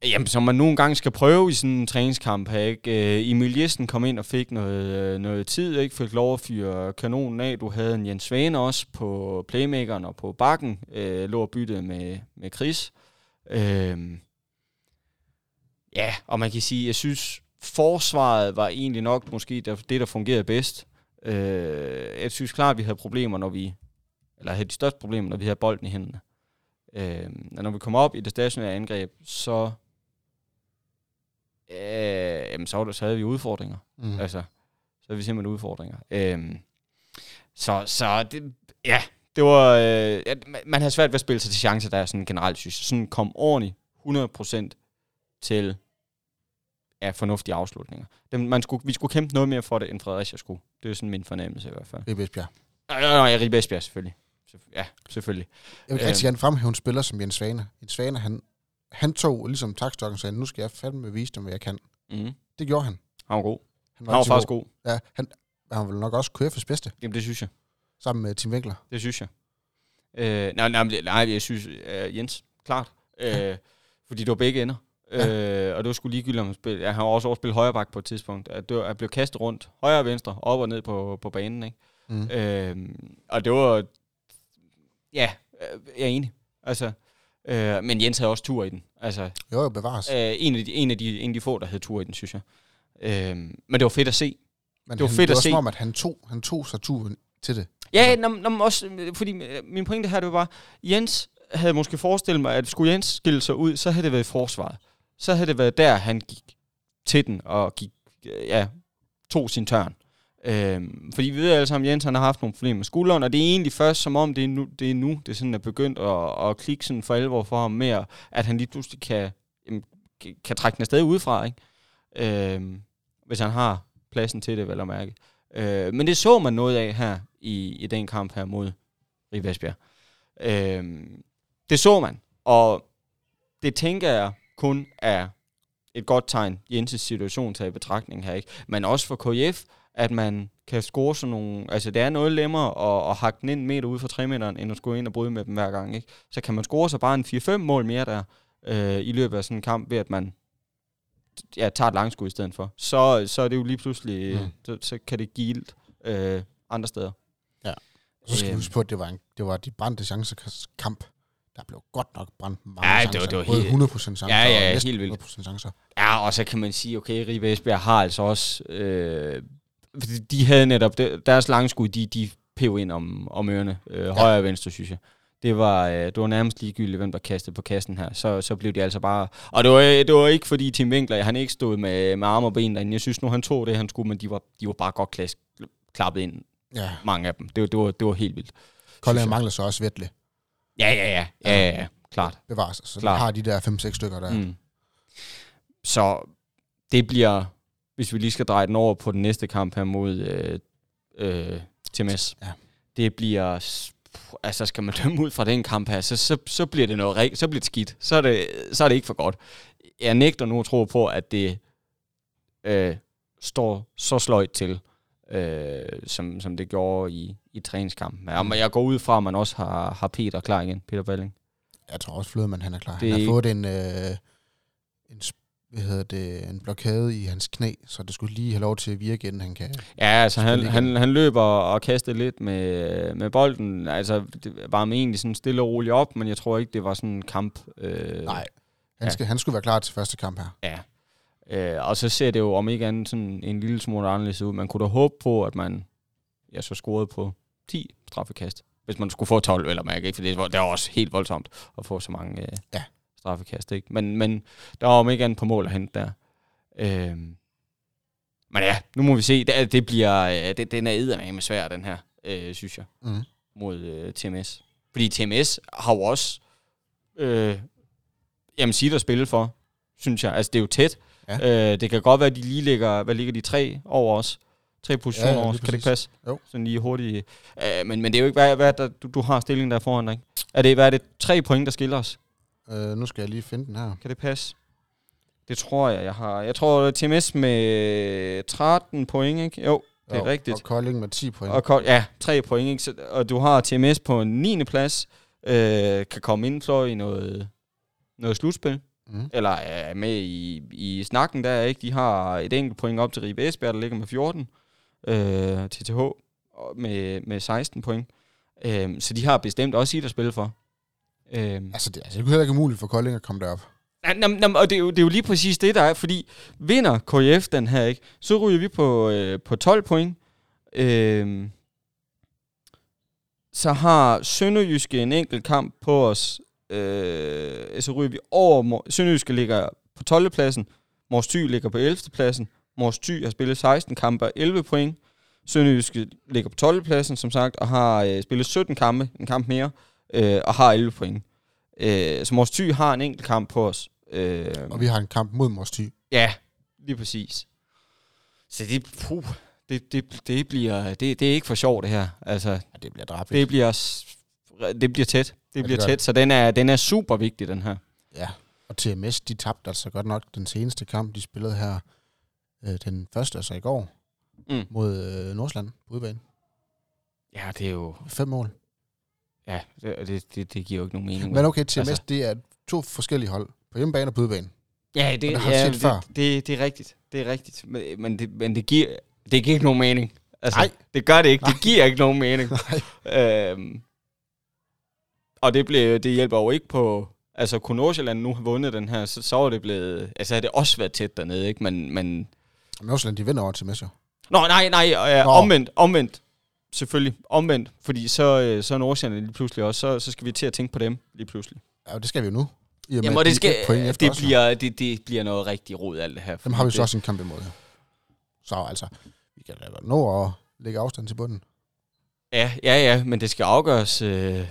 jamen, som man nogle gange skal prøve i sådan en træningskamp ikke? Øh, Emil Jessen kom ind og fik noget, øh, noget tid, ikke? Fik lov at fyre kanonen af. Du havde en Jens Svane også på playmakeren og på bakken, øh, lå og bytte med, med Chris. Øh, ja, og man kan sige, jeg synes, forsvaret var egentlig nok måske det, der fungerede bedst. Øh, jeg synes klart, at vi havde problemer, når vi, eller havde de største problemer, når vi havde bolden i hænderne. Øh, og når vi kom op i det stationære angreb, så, øh, jamen, så, det, så havde vi udfordringer. Mm. Altså, så havde vi simpelthen udfordringer. Øhm, så, så det, ja, det var, øh, man- havde svært ved at spille sig til chancer der, sådan generelt, synes jeg. Sådan kom ordentligt 100% til ja, fornuftige afslutninger. Dem, man skulle, vi skulle kæmpe noget mere for det, end Fredericia skulle. Det er sådan min fornemmelse i hvert fald. Er Esbjerg. Nej, nej, nej, Ribe Esbjerg, selvfølgelig. Selvfø- Ja, selvfølgelig. Jeg vil Øhm. rigtig gerne fremhæve en spiller som Jens Svane. Jens Svane, han, han tog ligesom takstokken og sagde, nu skal jeg fandme vise dem, hvad jeg kan. Mm. Det gjorde han. Han var god. Han Han var faktisk god. Ja, han, han var vel nok også KF's bedste, Jamen, det synes jeg. sammen med Tim Winkler. Det synes jeg. Øh, nej, nej, nej, jeg synes, øh, Jens, klart. Øh, fordi det var begge ender. Ja. Øh, og det var sgu ligegyldigt om at spille. Jeg har også også spillet højre bak på et tidspunkt. At det var, jeg blev kastet rundt, højre og venstre, op og ned på, på banen. Ikke? Mm. Øh, og det var... Ja, øh, jeg er enig. Altså, øh, men Jens havde også tur i den. Altså, Jo, jo, bevares. øh, en, af de, en, af de, en af de få, der havde tur i den, synes jeg. Øh, men det var fedt at se. Men det var han, fedt det at var se. som om, at han tog, han tog sig turen til det. Ja, nå, nå, også, øh, fordi øh, min pointe her, det var Jens havde måske forestillet mig, at skulle Jens skille sig ud, så havde det været i forsvaret. Så havde det været der, han gik til den og gik, øh, ja, tog sin tørn. Øhm, fordi vi ved alle sammen, at Jens han har haft nogle problemer med skulderen, og det er egentlig først som om, det er nu, det er, nu, det sådan er begyndt at, at klikke sådan for alvor for ham mere, at han lige pludselig kan, jamen, kan- trække den afsted udefra, ikke? Øhm, hvis han har pladsen til det, vel at mærke. Øh, men det så man noget af her i, i den kamp her mod Rivasbjerg. Øh, det så man, og det tænker jeg kun er et godt tegn, Jenses situation tager i betragtning her, ikke? Men også for KF, at man kan score sådan nogle... Altså, det er noget lemmer at, at hakke den ind meter ud fra 3 meteren, end at skulle ind og bryde med dem hver gang, ikke? Så kan man score sig bare en 4-5 mål mere der øh, i løbet af sådan en kamp, ved at man ja, tager et langskud i stedet for. Så, så er det jo lige pludselig... Mm. Så, så kan det give øh, andre steder. Så skal vi Øhm. huske på, at det var, en, det var de brændte chancer kamp. Der blev godt nok brændt mange Ja, det var- det var Både helt- 100% chancer Ja, ja, og næsten helt vildt. 100% chancer. Ja, og så kan man sige, okay, Ribe Esbjerg har altså også... Øh, de havde netop... de- Deres langskud, de, de pev ind om, om ørerne. Øh, højre og venstre, synes jeg. Det var, øh, det var nærmest ligegyldigt, hvem der kastede på kassen her. Så, så blev de altså bare... Og det var, det var ikke fordi Tim Winkler, han ikke stod med, med arme og ben derinde. Jeg synes nu, han tog det, han skulle, men de var, de var bare godt klask, klappet ind, Ja, mange af dem. Det, var- det, var, det var helt vildt. Kolding mangler så også Vettle. Ja, ja, ja. Ja, ja, ja. Klart. Bevares. Så Klart. har de der 5-6 stykker der. Mm. Så det bliver, hvis vi lige skal dreje den over på den næste kamp her mod øh, øh, TMS, Ja. det bliver, altså skal man [LAUGHS] dømme ud fra den kamp her, så, så, så bliver det noget så bliver det skidt. Så er det, så er det ikke for godt. Jeg nægter nu at tro på, at det øh, står så sløjt til, øh, som, som det gjorde i, i træningskampen. Ja, men jeg går ud fra, at man også har, har Peter klar igen, Peter Balling. Jeg tror også, Flødemann han er klar. Det han har fået en, øh, en, hvad hedder det, en blokade i hans knæ, så det skulle lige have lov til at virke, inden han kan... Ja, altså han, han, han løber og kaster lidt med, med bolden. Altså, det var med egentlig sådan stille og roligt op, men jeg tror ikke, det var sådan en kamp. Øh, Nej, han, ja. skal, han skulle være klar til første kamp her. Ja. Øh, og så ser det jo om ikke andet sådan en lille smule anderledes ud. Man kunne da håbe på, at man ja, så scorede på 10 straffekast. Hvis man skulle få 12, eller man ikke, for det var, det var også helt voldsomt at få så mange øh, Ja. Straffekast. Ikke? Men, men der var om ikke andet på mål at hente der. Øh, men ja, nu må vi se. Det, det bliver, øh, det, den er eddermame svær, den her, øh, synes jeg Mm. mod øh, TMS. Fordi TMS har jo også øh, jamen, sit at spille for, synes jeg. Altså, det er jo tæt. Ja. Øh, det kan godt være, at de lige ligger, hvad ligger de, tre over os? Tre positioner Ja, over os. Kan det ikke passe? Jo. Sådan lige hurtigt. Øh, men, men det er jo ikke, hvad, hvad der, du, du har stillingen der foran dig? Er det, hvad er det, tre point, der skiller os? Øh, nu skal jeg lige finde den her. Kan det passe? Det tror jeg, jeg har. Jeg tror, TMS med 13 point, ikke? Jo, det er rigtigt. Og Kolding med 10 point. Og Kold, ja, tre point, ikke? Så, og du har TMS på en 9. plads, øh, kan komme indenfor i noget, noget slutspil, Mm. eller er med i, i snakken der, ikke? De har et enkelt point op til Ribe Esbjerg, der ligger med 14, øh, TTH med, med 16 point. Øh, så de har bestemt også sit at spille for. Øh, Altså, det, altså, det er heller ikke umuligt for Kolding at komme derop. Nam, nam, og det er, jo, det er jo lige præcis det, der er, fordi vinder KF den her, ikke, så ryger vi på, øh, på 12 point. Øh, så har Sønderjyske en enkelt kamp på os. Øh, så ryger vi over. Sønderjyske ligger på 12. pladsen. Mors Thy ligger på 11. pladsen. Mors Thy har spillet 16 kampe og 11 point. Sønderjyske ligger på 12. pladsen, som sagt, og har øh, spillet 17 kampe, en kamp mere, øh, og har 11 point. Øh, så Mors Thy har en enkelt kamp på os. Øh, Og vi har en kamp mod Mors Thy. Ja, lige præcis. Så det, puh, det, det, det bliver, det, det er ikke for sjovt det her. Altså, Ja, det bliver drabigt. det bliver, det bliver tæt. Det det bliver gør tæt, så den er, den er super vigtig, den her. Ja, og TMS, de tabte altså godt nok den seneste kamp, de spillede her. Øh, den første, altså i går, Mm. mod øh, Nordsland på udebane. Ja, det er jo, Fem mål. Ja, det, det, det, det giver jo ikke nogen mening. Men okay, TMS, Altså- det er to forskellige hold. På hjemmebane og på udebane. ja, det, det ja, det, før. Det, det, er rigtigt. Det er rigtigt. Men, men, det, men det, giver, det giver ikke nogen mening. Altså, Nej. det gør det ikke. Nej. Det giver ikke nogen mening. [LAUGHS] Nej. Øhm, og det, blev, det hjælper jo ikke på... Altså, kunne Nordsjælland nu have vundet den her, så, så var det blevet... Altså, havde det også været tæt dernede, ikke? Men... men Nordsjælland, de vinder over TMS jo. Nå, nej, nej, øh, Nå. omvendt, omvendt. Selvfølgelig, omvendt. Fordi så, øh, så er Nordsjælland lige pludselig også, så, så skal vi til at tænke på dem lige pludselig. Ja, og det skal vi jo nu. I og Jamen, og det, skal, efter det, jo. bliver, det, det bliver noget rigtig rod, alt det her. Dem har vi fordi så også en kamp imod. Så altså, vi kan da godt nå at lægge afstand til bunden. Ja, ja, ja, men det skal afgøres... Øh,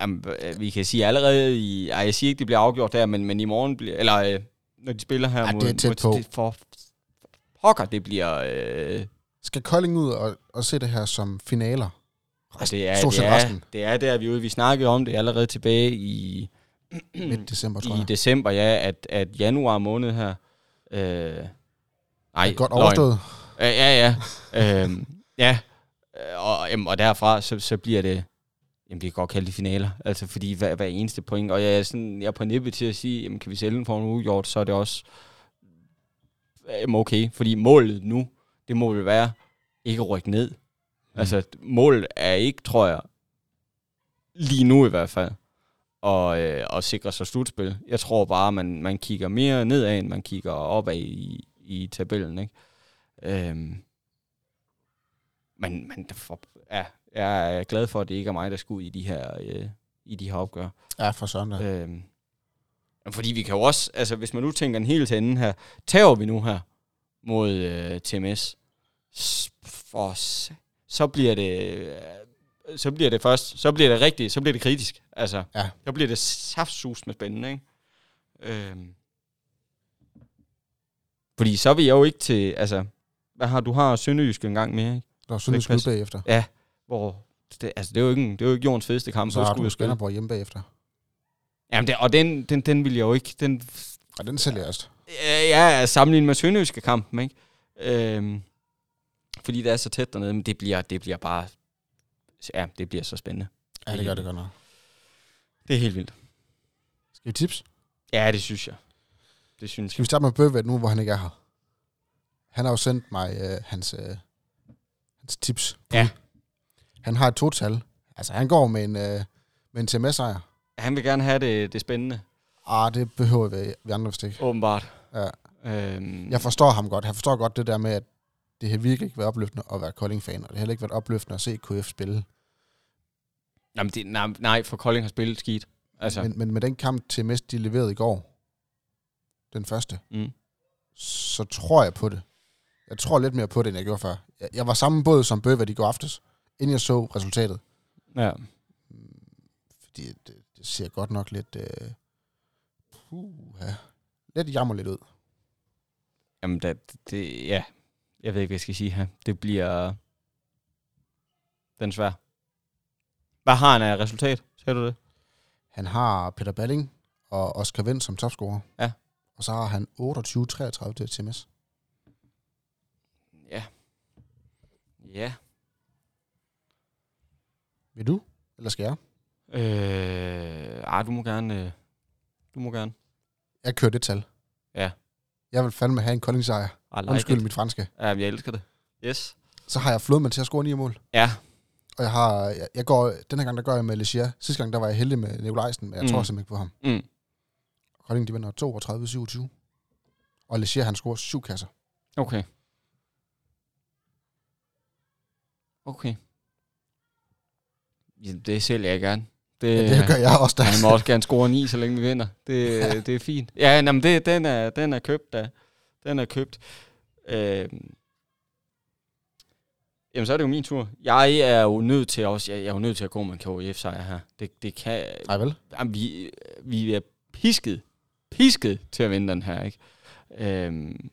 jamen, øh, vi kan sige allerede i... Ej, jeg siger ikke, det bliver afgjort der, men, men i morgen bliver... Eller øh, når de spiller her Ja, mod... det er tæt mod, på. Det for pokker, det bliver... Øh, Skal Kolding ud og, og se det her som finaler? det, er, Stort det, er, resten. det er der, vi er ude. Vi snakkede om det allerede tilbage i, midt december, tror i jeg. december, ja, at, at januar måned her... Øh, nej, Godt løgn. overstået. Ja, ja, ja. øhm, ja. Og, jamen, og derfra, så, så bliver det, jamen vi kan godt kalde det finaler, altså fordi hver, hver eneste point, og jeg er, sådan, jeg er på nippet til at sige, jamen kan vi sælge den for en ugjort, så er det også jamen, okay, fordi målet nu, det må vel være ikke at rykke ned. Mm. Altså målet er ikke, tror jeg, lige nu i hvert fald, og, øh, at sikre sig slutspil. Jeg tror bare, man, man kigger mere nedad, end man kigger opad i, i tabellen, ikke? Øhm, men men for, ja, jeg er glad for, at det ikke er mig, der skal ud i de her, øh, i de her opgør. Ja, for søndag. Ja. Øhm, fordi vi kan jo også, altså hvis man nu tænker en hel til her, tager vi nu her mod øh, TMS, for, så bliver det, øh, så bliver det først, så bliver det rigtigt, så bliver det kritisk. Altså, Ja. så bliver det saftsus med spændende, ikke? Øhm, fordi så er vi jo ikke til, altså, hvad har du har Sønderjysk en gang mere, ikke? Der er Sønderjysk ude bagefter. Hvor, det, altså, det er jo ikke, en- det er jo ikke jordens fedeste kamp. Så har skulle du. Skanderborg hjemme bagefter. Jamen, det, og den, den, den vil jeg jo ikke, den, Og den sælger jeg også. Ja, sammenlignet med Sønderjyske kampen, ikke? Øhm, fordi det er så tæt dernede, men det bliver, det bliver bare... Ja, det bliver så spændende. Ja, det gør det godt nok. Det er helt vildt. Skal vi tips? Ja, det synes jeg. Det synes Skal vi jeg. starte med Bøvet nu, hvor han ikke er her? Han har jo sendt mig øh, hans, øh, hans tips. Ja. Han har et total. Altså, han går med en, øh, med en TMS-sejr. Han vil gerne have det, det spændende, Ah, det behøver vi, vi andre vist ikke. åbenbart. Ja. Øhm, Jeg forstår ham godt. Han forstår godt det der med, at det har virkelig ikke været opløftende at være Kolding-fan, og det har heller ikke været opløftende at se KF spille. jamen, det, nej, nej, for Kolding har spillet skidt. Altså, Men, men med den kamp TMS, de leverede i går, den første, mm, så tror jeg på det. Jeg tror lidt mere på det, end jeg gjorde før. Jeg, jeg var samme båd som Bøvet i går aftes, inden jeg så resultatet. ja. Fordi det, det ser godt nok lidt... Øh, puh, ja, lidt jammer lidt ud. Jamen, det, det, ja. Jeg ved ikke, hvad jeg skal sige her. Det bliver... Den svær. Hvad har han af resultat? Ser du det? Han har Peter Balling og Oscar Vendt som topscorer. Ja. Og så har han 28-33 til TMS. Ja. Ja. Vil du? Eller skal jeg? Øh, ej, du må gerne... Øh, du må gerne. Jeg kører det tal. Ja. Jeg vil fandme have en kolding sejr. Like Undskyld it. mit franske. Ja, jeg elsker det. Yes. Så har jeg Flodman til at score 9 mål. Ja. Og jeg har, jeg, jeg går, den her gang, der går jeg med Legia. Sidste gang, der var jeg heldig med Nikolajsen, men jeg Mm. tror simpelthen ikke på ham. Mm. Kolding, de vinder 32-27. Og Legia, han scorer syv kasser. Okay. Okay. Ja, det sælger jeg gerne. Det, Ja, det gør jeg også der. Han må også gerne score 9, så længe vi vinder. Det, ja. det er fint. Ja, jamen det, den, er, den er købt da. Den er købt. Øh, jamen, så er det jo min tur. Jeg er jo nødt til også, jeg, jeg er jo nødt til at gå med en KF sejr her. Det, det kan, Nej vel? jamen, vi, vi er pisket, pisket til at vinde den her, ikke? Øhm,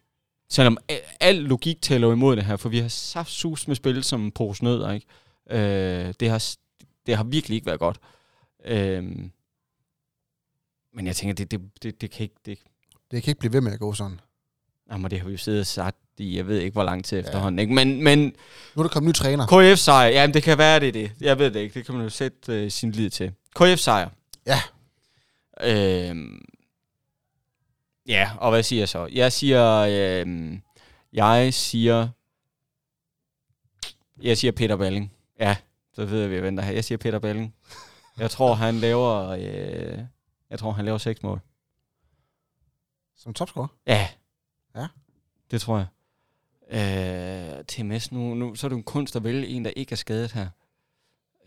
selvom al, logik tæller imod det her, for vi har saft sus med spil som pose nødder, ikke? Øh, det, har, det har virkelig ikke været godt. Øhm, men jeg tænker, det, det, det, det kan ikke... Det, Det kan ikke blive ved med at gå sådan. jamen, det har vi jo siddet og sagt i, jeg ved ikke, hvor lang tid efterhånden, ikke? Men, men Nu er der kommet ny træner. KF sejr, jamen det kan være, det er det. Jeg ved det ikke, det kan man jo sætte øh, sin lid til. KF sejr. Ja. Øhm, ja, og hvad siger jeg så? Jeg siger, øhm, jeg siger, jeg siger Peter Balling. Ja, så ved jeg, vi venter her. Jeg siger Peter Balling. Jeg tror, han laver, øh, jeg tror, han laver seks mål. Som topscorer. Ja. Ja. Det tror jeg. Øh, TMS, nu, nu, så er det en kunst at vælge en, der ikke er skadet her.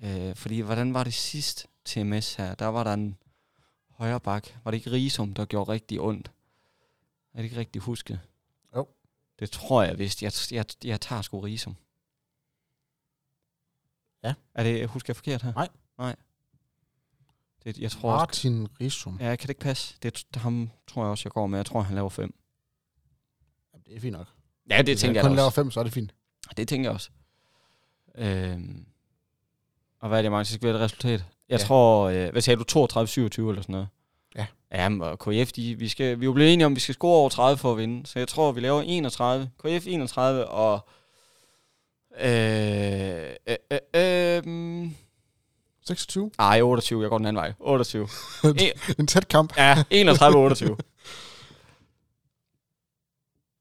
Øh, fordi, hvordan var det sidst TMS her? Der var der en højre bak. Var det ikke Risum, der gjorde rigtig ondt? Er det ikke rigtig husket? Jo. Det tror jeg vist. Jeg, jeg, jeg tager sgu Risum. Ja. Er det, husker jeg forkert her? Nej. Nej. Det, jeg tror også, Martin Risum. Ja, kan det ikke passe? Det, det ham tror jeg også, jeg går med. Jeg tror, han laver fem. Jamen, det er fint nok. Ja, det Hvis han tænker jeg kun da laver også. fem, så er det fint. Det tænker jeg også. Øhm. Og hvad er det, Magnus? Skal have et resultat? Jeg Ja. tror, øh, hvad sagde du, 32-27 eller sådan noget? Ja, og KF, de, vi, skal, vi er jo blevet enige om, at vi skal score over 30 for at vinde. Så jeg tror, vi laver 31. KF 31, og... Øh, øh, øh, øh, 26? ej, 28. Jeg går den anden vej. 28. [LAUGHS] en tæt kamp. Ja, 31-28. [LAUGHS]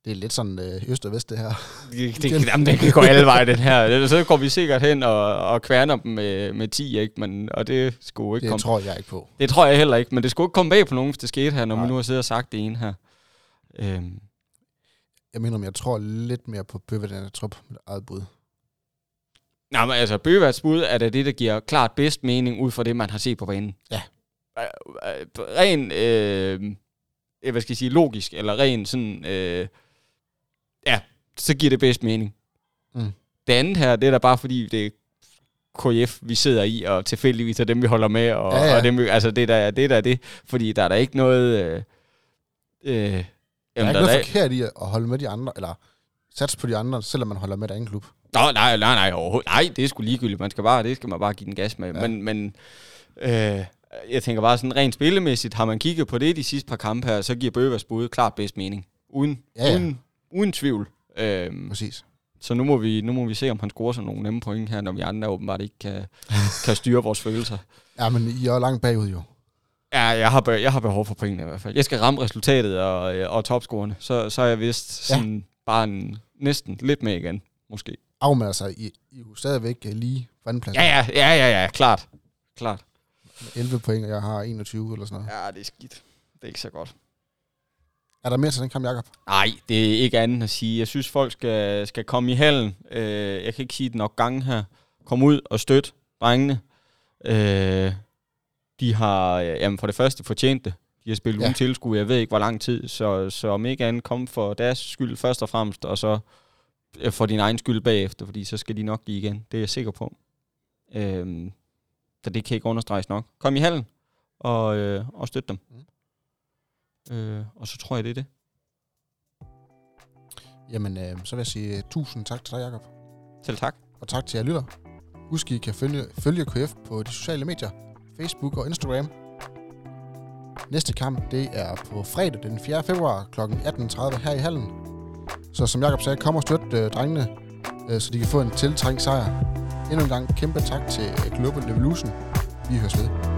Det er lidt sådan øh, øst og vest, det her. Det, det, jamen, det kan gå alle veje, [LAUGHS] den her. Så går vi sikkert hen og, og kværner dem med, med 10, ikke? Men, og det skulle ikke Det komme... tror jeg ikke på. Det tror jeg heller ikke, men det skulle ikke komme bag på nogen, hvis det skete her, når Nej. vi nu har siddet og sagt det ene her. Øhm, Jeg mener, om jeg tror lidt mere på Bøvet, end jeg tror på mit eget bud. Nej, men altså, Bøvats bud er da det, der giver klart bedst mening ud fra det, man har set på banen. Ja. Ren, øh, hvad skal jeg sige, logisk, eller ren sådan, øh, ja, så giver det bedst mening. Mm. Det andet her, det er da bare fordi, det er KF, vi sidder i, og tilfældigvis er dem, vi holder med, og, Ja, ja. og dem, vi, altså det er da det, er da det, fordi der er der ikke noget... Øh, øh, Der er jamen, ikke der, noget der, forkert i at holde med de andre, eller satse på de andre, selvom man holder med den anden klub. Nå, nej, nej, nej, overhovedet. Nej, det er sgu ligegyldigt. Man skal bare, det skal man bare give den gas med. Ja. Men, men øh, jeg tænker bare sådan rent spillemæssigt, har man kigget på det de sidste par kampe her, så giver Bøvers bud klart bedst mening. Uden, Ja, ja. uden, uden tvivl. Øhm, Præcis. så nu må, vi, nu må vi se, om han scorer sig nogle nemme point her, når vi andre åbenbart ikke kan, [LAUGHS] kan styre vores følelser. Ja, men I er langt bagud jo. Ja, jeg har, jeg har behov for pointene i hvert fald. Jeg skal ramme resultatet og, øh, og topscorerne. Så, så er jeg vist sådan ja. bare en, næsten lidt med igen, måske. Af med altså, I, I er jo stadigvæk øh, lige på anden plads. Ja, ja, ja, ja, ja, klart. Klart. Med 11 point, og jeg har 21 eller sådan noget. Ja, det er skidt. Det er ikke så godt. Er der mere til den kamp, Jacob? Nej, det er ikke andet at sige. Jeg synes, folk skal, skal komme i hallen. Øh, jeg kan ikke sige det nok gange her. Kom ud og støt drengene. Øh, de har øh, jamen for det første fortjent det. De har spillet Ja. uden tilskud, jeg ved ikke hvor lang tid. Så, så om ikke andet, kom for deres skyld først og fremmest, og så for din egen skyld bagefter, fordi så skal de nok give igen. Det er jeg sikker på. Øh, så det kan ikke understreges nok. Kom i hallen og, øh, og støt dem. Øh, og så tror jeg, det er det. Jamen, øh, så vil jeg sige øh, tusind tak til dig, Jacob. Selv tak. Og tak til jer lytter. Husk, I kan følge, følge KF på de sociale medier, Facebook og Instagram. Næste kamp, det er på fredag den 4. februar kl. 18.30 her i hallen. Så som Jakob sagde, kom og støt øh, drengene, øh, så de kan få en tiltrængt sejr. Endnu en gang kæmpe tak til Global Evolution. Vi høres ved.